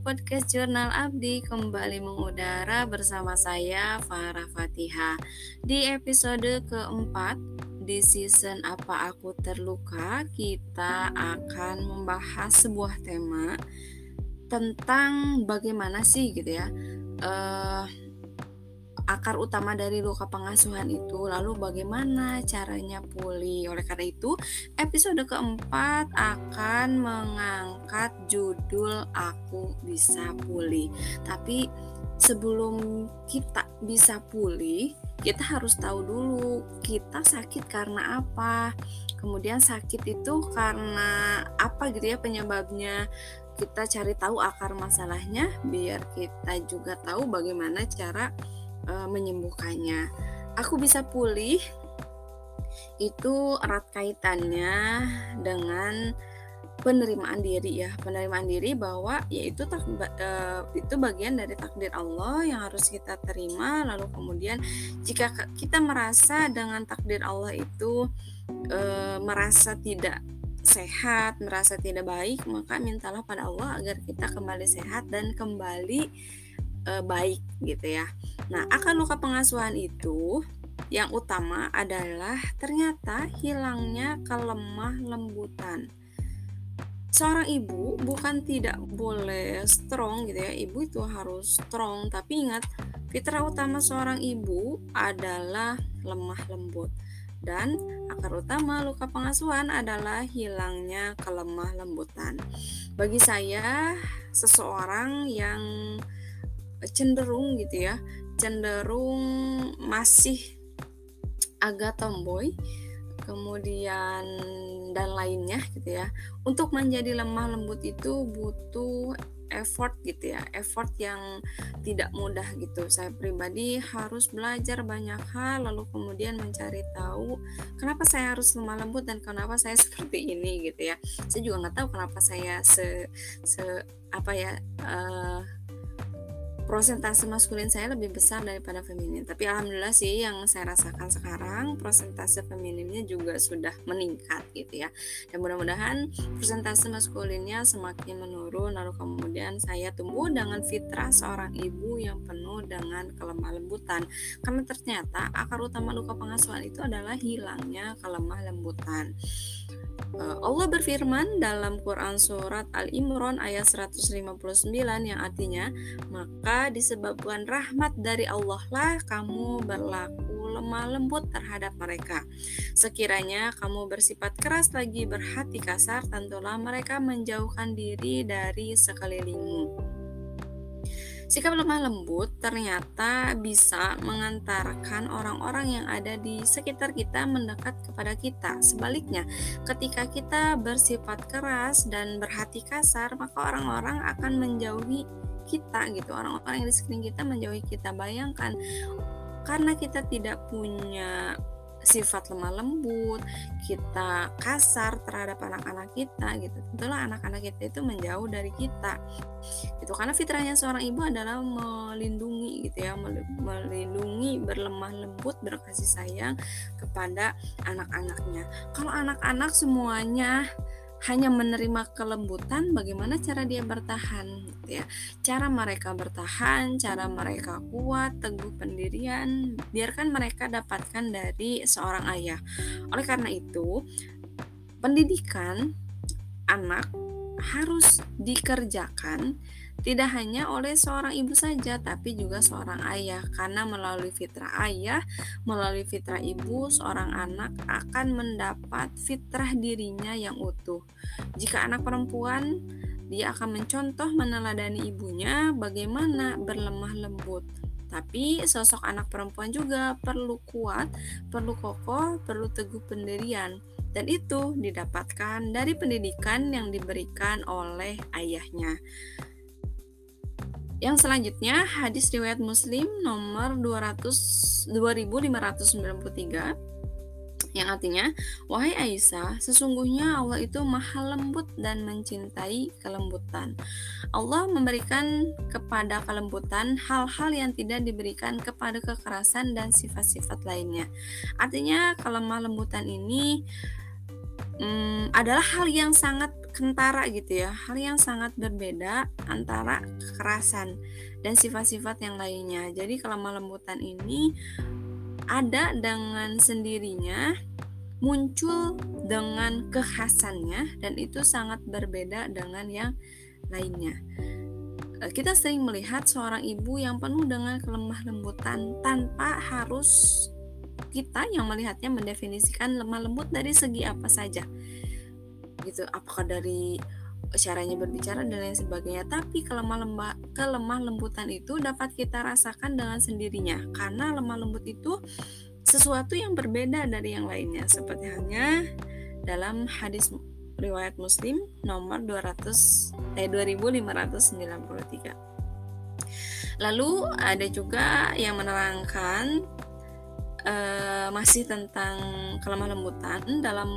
podcast Jurnal Abdi kembali mengudara bersama saya Farah Fatihah Di episode keempat di season Apa Aku Terluka kita akan membahas sebuah tema tentang bagaimana sih gitu ya uh, akar utama dari luka pengasuhan itu. Lalu bagaimana caranya pulih? Oleh karena itu episode keempat akan mengangkat judul aku bisa pulih. Tapi sebelum kita bisa pulih kita harus tahu dulu kita sakit karena apa. Kemudian sakit itu karena apa gitu ya penyebabnya. Kita cari tahu akar masalahnya biar kita juga tahu bagaimana cara uh, menyembuhkannya. Aku bisa pulih itu erat kaitannya dengan penerimaan diri ya penerimaan diri bahwa yaitu tak uh, itu bagian dari takdir Allah yang harus kita terima lalu kemudian jika kita merasa dengan takdir Allah itu uh, merasa tidak sehat merasa tidak baik maka mintalah pada Allah agar kita kembali sehat dan kembali uh, baik gitu ya. Nah, akan luka pengasuhan itu yang utama adalah ternyata hilangnya kelemah lembutan. Seorang ibu bukan tidak boleh strong gitu ya. Ibu itu harus strong, tapi ingat fitrah utama seorang ibu adalah lemah lembut. Dan akar utama luka pengasuhan adalah hilangnya kelemah lembutan. Bagi saya, seseorang yang cenderung gitu ya cenderung masih agak tomboy kemudian dan lainnya gitu ya. Untuk menjadi lemah lembut itu butuh effort gitu ya effort yang tidak mudah gitu. Saya pribadi harus belajar banyak hal lalu kemudian mencari tahu kenapa saya harus lemah lembut dan kenapa saya seperti ini gitu ya. Saya juga nggak tahu kenapa saya se se apa ya uh, prosentase maskulin saya lebih besar daripada feminin. Tapi alhamdulillah sih yang saya rasakan sekarang prosentase femininnya juga sudah meningkat gitu ya. Dan mudah-mudahan prosentase maskulinnya semakin menurun lalu kemudian saya tumbuh dengan fitrah seorang ibu yang penuh dengan kelemah lembutan. Karena ternyata akar utama luka pengasuhan itu adalah hilangnya kelemah lembutan Allah berfirman dalam Quran surat Al-Imran ayat 159 yang artinya maka disebabkan rahmat dari Allah lah kamu berlaku lemah lembut terhadap mereka. Sekiranya kamu bersifat keras lagi berhati kasar tentulah mereka menjauhkan diri dari sekelilingmu. Sikap lemah lembut ternyata bisa mengantarkan orang-orang yang ada di sekitar kita mendekat kepada kita. Sebaliknya, ketika kita bersifat keras dan berhati kasar, maka orang-orang akan menjauhi kita gitu. Orang-orang yang di sekeliling kita menjauhi kita. Bayangkan karena kita tidak punya sifat lemah lembut, kita kasar terhadap anak-anak kita gitu. Tentulah anak-anak kita itu menjauh dari kita. Itu karena fitrahnya seorang ibu adalah melindungi gitu ya, melindungi, berlemah lembut, berkasih sayang kepada anak-anaknya. Kalau anak-anak semuanya hanya menerima kelembutan bagaimana cara dia bertahan gitu ya. Cara mereka bertahan cara mereka kuat teguh pendirian biarkan mereka dapatkan dari seorang ayah. Oleh karena itu pendidikan anak harus dikerjakan tidak hanya oleh seorang ibu saja, tapi juga seorang ayah, karena melalui fitrah ayah, melalui fitrah ibu, seorang anak akan mendapat fitrah dirinya yang utuh. Jika anak perempuan, dia akan mencontoh meneladani ibunya bagaimana berlemah lembut. Tapi sosok anak perempuan juga perlu kuat, perlu kokoh, perlu teguh pendirian. Dan itu didapatkan dari pendidikan yang diberikan oleh ayahnya. Yang selanjutnya hadis riwayat Muslim nomor 200 2593 yang artinya wahai Aisyah sesungguhnya Allah itu maha lembut dan mencintai kelembutan. Allah memberikan kepada kelembutan hal-hal yang tidak diberikan kepada kekerasan dan sifat-sifat lainnya. Artinya kelemah lembutan ini hmm, adalah hal yang sangat kentara gitu ya, hal yang sangat berbeda antara kekerasan dan sifat-sifat yang lainnya. Jadi kelemah lembutan ini ada dengan sendirinya muncul dengan kekhasannya dan itu sangat berbeda dengan yang lainnya. Eh, kita sering melihat seorang ibu yang penuh dengan kelemah lembutan tanpa harus kita yang melihatnya mendefinisikan lemah lembut dari segi apa saja. Gitu, apakah dari caranya berbicara dan lain sebagainya. Tapi kelemah lembah kelemah lembutan itu dapat kita rasakan dengan sendirinya karena lemah lembut itu sesuatu yang berbeda dari yang lainnya seperti halnya dalam hadis riwayat Muslim nomor 200 eh 2593. Lalu ada juga yang menerangkan uh, masih tentang kelemah lembutan dalam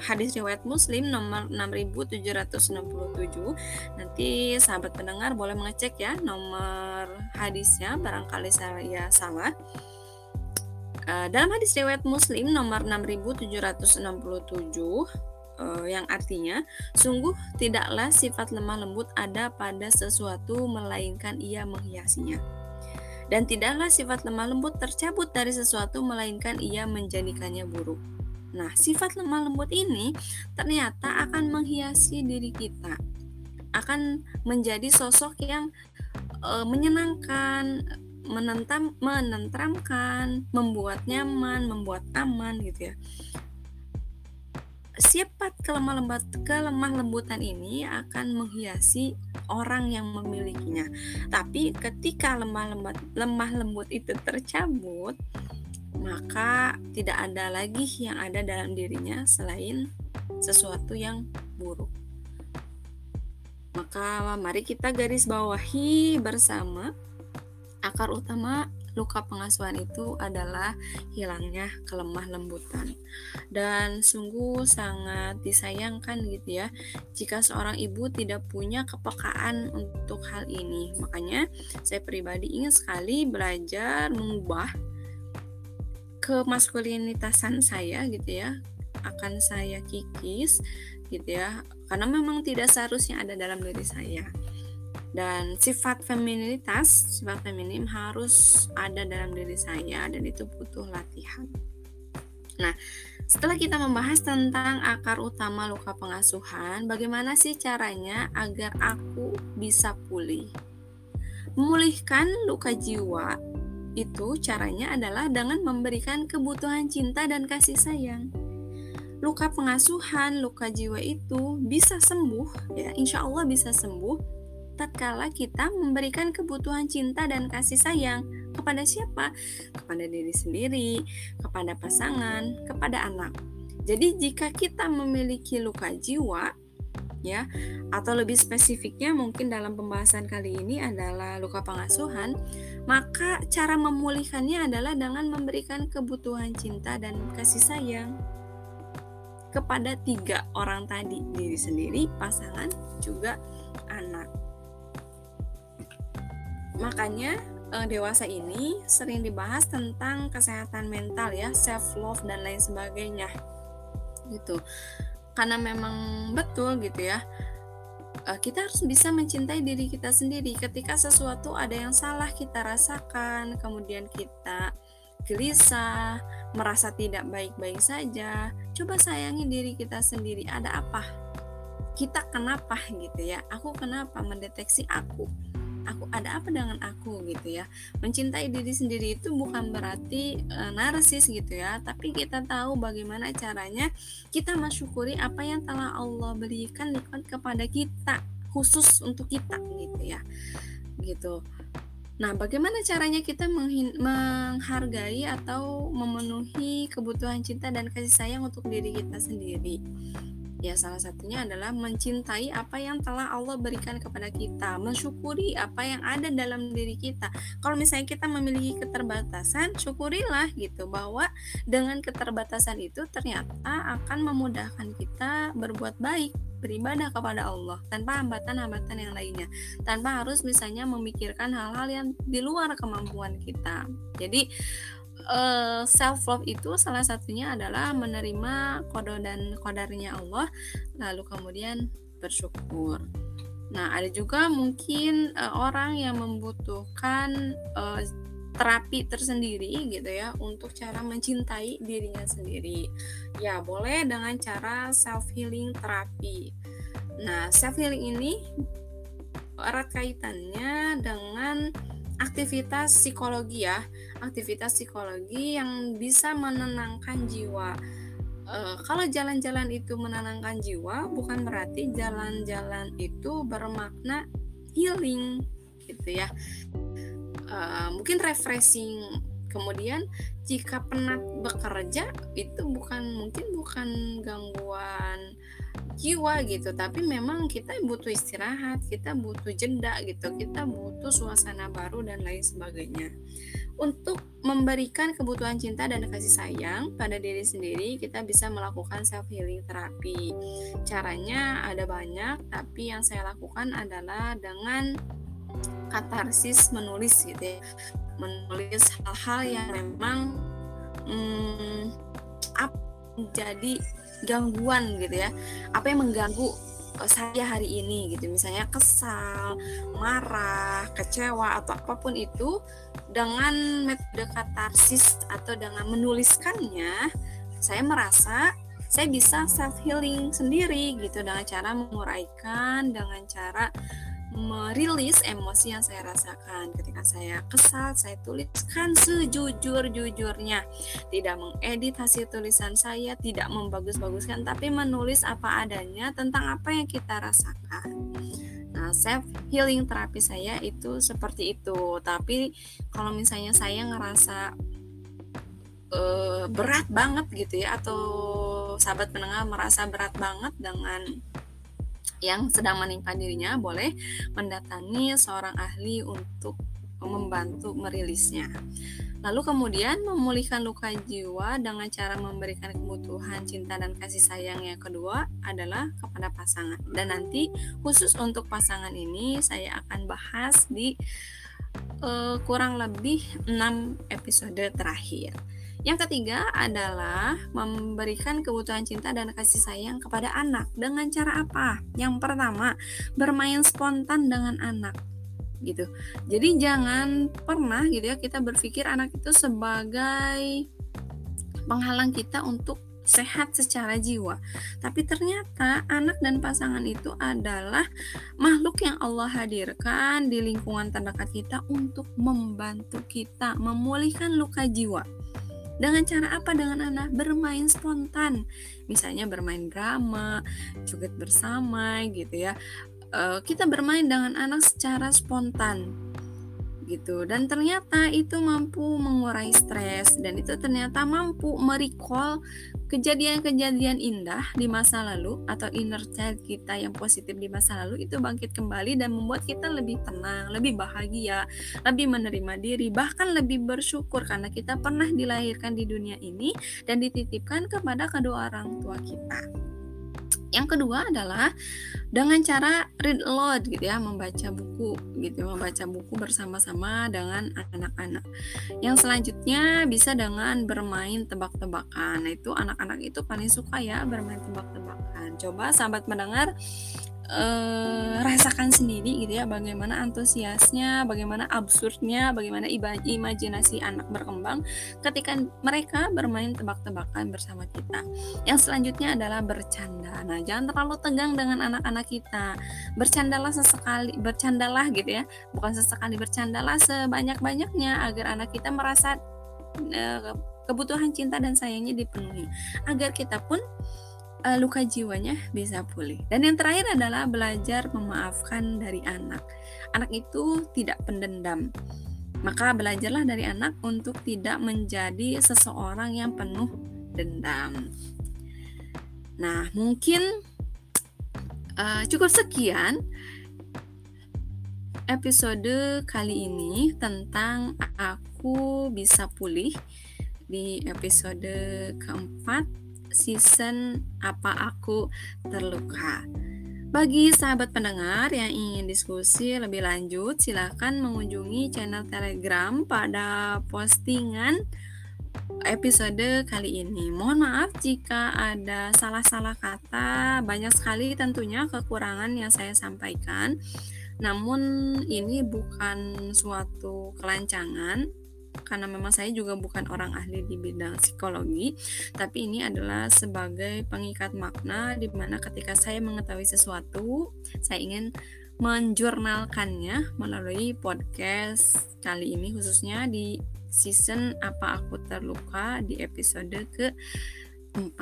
hadis riwayat Muslim nomor 6767. Nanti sahabat pendengar boleh mengecek ya nomor hadisnya barangkali saya salah. Uh, dalam hadis riwayat Muslim nomor 6767 uh, eh, yang artinya sungguh tidaklah sifat lemah lembut ada pada sesuatu melainkan ia menghiasinya. Dan tidaklah sifat lemah lembut tercabut dari sesuatu melainkan ia menjadikannya buruk. Nah, sifat lemah lembut ini ternyata akan menghiasi diri kita. Akan menjadi sosok yang e, menyenangkan, menentam, menentramkan, membuat nyaman, membuat aman gitu ya. Sifat kelemah lembut kelemah lembutan ini akan menghiasi orang yang memilikinya. Tapi ketika lemah lembut lemah lembut itu tercabut, maka tidak ada lagi yang ada dalam dirinya selain sesuatu yang buruk. Maka mari kita garis bawahi bersama akar utama luka pengasuhan itu adalah hilangnya kelemah lembutan. Dan sungguh sangat disayangkan gitu ya jika seorang ibu tidak punya kepekaan untuk hal ini. Makanya saya pribadi ingin sekali belajar mengubah kemaskulinitasan saya gitu ya akan saya kikis gitu ya karena memang tidak seharusnya ada dalam diri saya dan sifat feminitas, sifat feminim harus ada dalam diri saya dan itu butuh latihan. Nah, setelah kita membahas tentang akar utama luka pengasuhan, bagaimana sih caranya agar aku bisa pulih? Memulihkan luka jiwa itu caranya adalah dengan memberikan kebutuhan cinta dan kasih sayang. Luka pengasuhan, luka jiwa itu bisa sembuh, ya, insya Allah bisa sembuh tatkala kita memberikan kebutuhan cinta dan kasih sayang kepada siapa? Kepada diri sendiri, kepada pasangan, kepada anak. Jadi jika kita memiliki luka jiwa ya atau lebih spesifiknya mungkin dalam pembahasan kali ini adalah luka pengasuhan, maka cara memulihkannya adalah dengan memberikan kebutuhan cinta dan kasih sayang kepada tiga orang tadi, diri sendiri, pasangan, juga anak. Makanya eh, dewasa ini sering dibahas tentang kesehatan mental ya, self love dan lain sebagainya. Gitu. Karena memang betul gitu ya. Eh, kita harus bisa mencintai diri kita sendiri ketika sesuatu ada yang salah kita rasakan, kemudian kita gelisah, merasa tidak baik-baik saja. Coba sayangi diri kita sendiri. Ada apa? Kita kenapa gitu ya? Aku kenapa mendeteksi aku? Aku ada apa dengan aku gitu ya. Mencintai diri sendiri itu bukan berarti e, narsis gitu ya. Tapi kita tahu bagaimana caranya kita mensyukuri apa yang telah Allah berikan kepada kita khusus untuk kita gitu ya. Gitu. Nah, bagaimana caranya kita menghargai atau memenuhi kebutuhan cinta dan kasih sayang untuk diri kita sendiri? Ya, salah satunya adalah mencintai apa yang telah Allah berikan kepada kita, mensyukuri apa yang ada dalam diri kita. Kalau misalnya kita memiliki keterbatasan, syukurilah gitu bahwa dengan keterbatasan itu ternyata akan memudahkan kita berbuat baik, beribadah kepada Allah tanpa hambatan-hambatan yang lainnya, tanpa harus misalnya memikirkan hal-hal yang di luar kemampuan kita. Jadi uh, self love itu salah satunya adalah menerima kode dan kodarnya Allah lalu kemudian bersyukur. Nah, ada juga mungkin uh, orang yang membutuhkan uh, terapi tersendiri gitu ya untuk cara mencintai dirinya sendiri. Ya, boleh dengan cara self healing terapi. Nah, self healing ini erat kaitannya dengan aktivitas psikologi ya, aktivitas psikologi yang bisa menenangkan jiwa. E, kalau jalan-jalan itu menenangkan jiwa, bukan berarti jalan-jalan itu bermakna healing, gitu ya. E, mungkin refreshing. Kemudian jika penat bekerja itu bukan mungkin bukan gangguan jiwa gitu. Tapi memang kita butuh istirahat kita butuh jeda gitu. Kita butuh suasana baru dan lain sebagainya. Untuk memberikan kebutuhan cinta dan kasih sayang pada diri sendiri kita bisa melakukan self healing terapi. Caranya ada banyak tapi yang saya lakukan adalah dengan katarsis menulis gitu ya. Menulis hal-hal yang memang hmm, apa jadi gangguan gitu ya. Apa yang mengganggu eh, saya hari ini gitu. Misalnya kesal marah kecewa atau apa pun itu dengan metode katarsis atau dengan menuliskannya saya merasa saya bisa self healing sendiri gitu dengan cara menguraikan dengan cara merilis emosi yang saya rasakan. Ketika saya kesal saya tuliskan sejujur-jujurnya. Tidak mengedit hasil tulisan saya tidak membagus-baguskan tapi menulis apa adanya tentang apa yang kita rasakan. Nah, self healing terapi saya itu seperti itu. Tapi kalau misalnya saya ngerasa uh, berat banget gitu ya atau sahabat pendengar merasa berat banget dengan yang sedang menimpa dirinya boleh mendatangi seorang ahli untuk membantu merilisnya. Lalu kemudian memulihkan luka jiwa dengan cara memberikan kebutuhan cinta dan kasih sayang yang kedua adalah kepada pasangan. Dan nanti khusus untuk pasangan ini saya akan bahas di uh, kurang lebih 6 episode terakhir. Yang ketiga adalah memberikan kebutuhan cinta dan kasih sayang kepada anak. Dengan cara apa? Yang pertama, bermain spontan dengan anak gitu. Jadi jangan pernah gitu ya kita berpikir anak itu sebagai penghalang kita untuk sehat secara jiwa. Tapi ternyata anak dan pasangan itu adalah makhluk yang Allah hadirkan di lingkungan terdekat kita untuk membantu kita memulihkan luka jiwa. Dengan cara apa? Dengan anak bermain spontan. Misalnya bermain drama, joget bersama gitu ya. E, kita bermain dengan anak secara spontan gitu dan ternyata itu mampu mengurai stres dan itu ternyata mampu merecall kejadian-kejadian indah di masa lalu atau inner child kita yang positif di masa lalu itu bangkit kembali dan membuat kita lebih tenang, lebih bahagia, lebih menerima diri, bahkan lebih bersyukur karena kita pernah dilahirkan di dunia ini dan dititipkan kepada kedua orang tua kita. Yang kedua adalah dengan cara read aloud gitu ya, membaca buku gitu, membaca buku bersama-sama dengan anak-anak. Yang selanjutnya bisa dengan bermain tebak-tebakan. Nah, itu anak-anak itu paling suka ya bermain tebak-tebakan. Coba sahabat mendengar uh, rasakan sendiri gitu ya bagaimana antusiasnya, bagaimana absurdnya, bagaimana imajinasi anak berkembang ketika mereka bermain tebak-tebakan bersama kita. Yang selanjutnya adalah bercanda. Nah, jangan terlalu tegang dengan anak-anak kita. Bercandalah sesekali, bercandalah gitu ya. Bukan sesekali bercandalah sebanyak-banyaknya agar anak kita merasa uh, kebutuhan cinta dan sayangnya dipenuhi. Agar kita pun uh, luka jiwanya bisa pulih. Dan yang terakhir adalah belajar memaafkan dari anak. Anak itu tidak pendendam. Maka belajarlah dari anak untuk tidak menjadi seseorang yang penuh dendam. Nah, mungkin uh, cukup sekian episode kali ini tentang aku bisa pulih di episode keempat season Apa Aku Terluka. Bagi sahabat pendengar yang ingin diskusi lebih lanjut, silahkan mengunjungi channel Telegram pada postingan episode kali ini. Mohon maaf jika ada salah-salah kata, banyak sekali tentunya kekurangan yang saya sampaikan. Namun ini bukan suatu kelancangan karena memang saya juga bukan orang ahli di bidang psikologi, tapi ini adalah sebagai pengikat makna di mana ketika saya mengetahui sesuatu, saya ingin menjurnalkannya melalui podcast kali ini khususnya di season apa aku terluka di episode ke-4.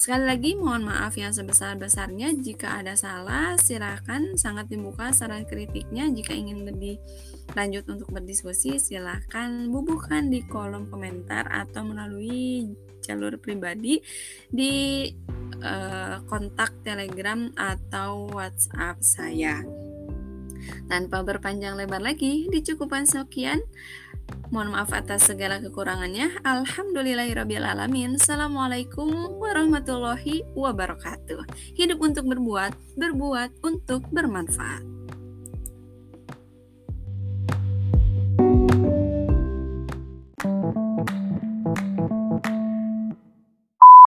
Sekali lagi mohon maaf yang sebesar-besarnya. Jika ada salah, silakan sangat dibuka saran kritiknya. Jika ingin lebih lanjut untuk berdiskusi silahkan bubuhkan di kolom komentar atau melalui jalur pribadi di uh, kontak telegram atau whatsapp saya. Tanpa berpanjang lebar lagi dicukupan sekian Mohon maaf atas segala kekurangannya. Alhamdulillahirrabbilalamin. Assalamualaikum warahmatullahi wabarakatuh. Hidup untuk berbuat, berbuat untuk bermanfaat.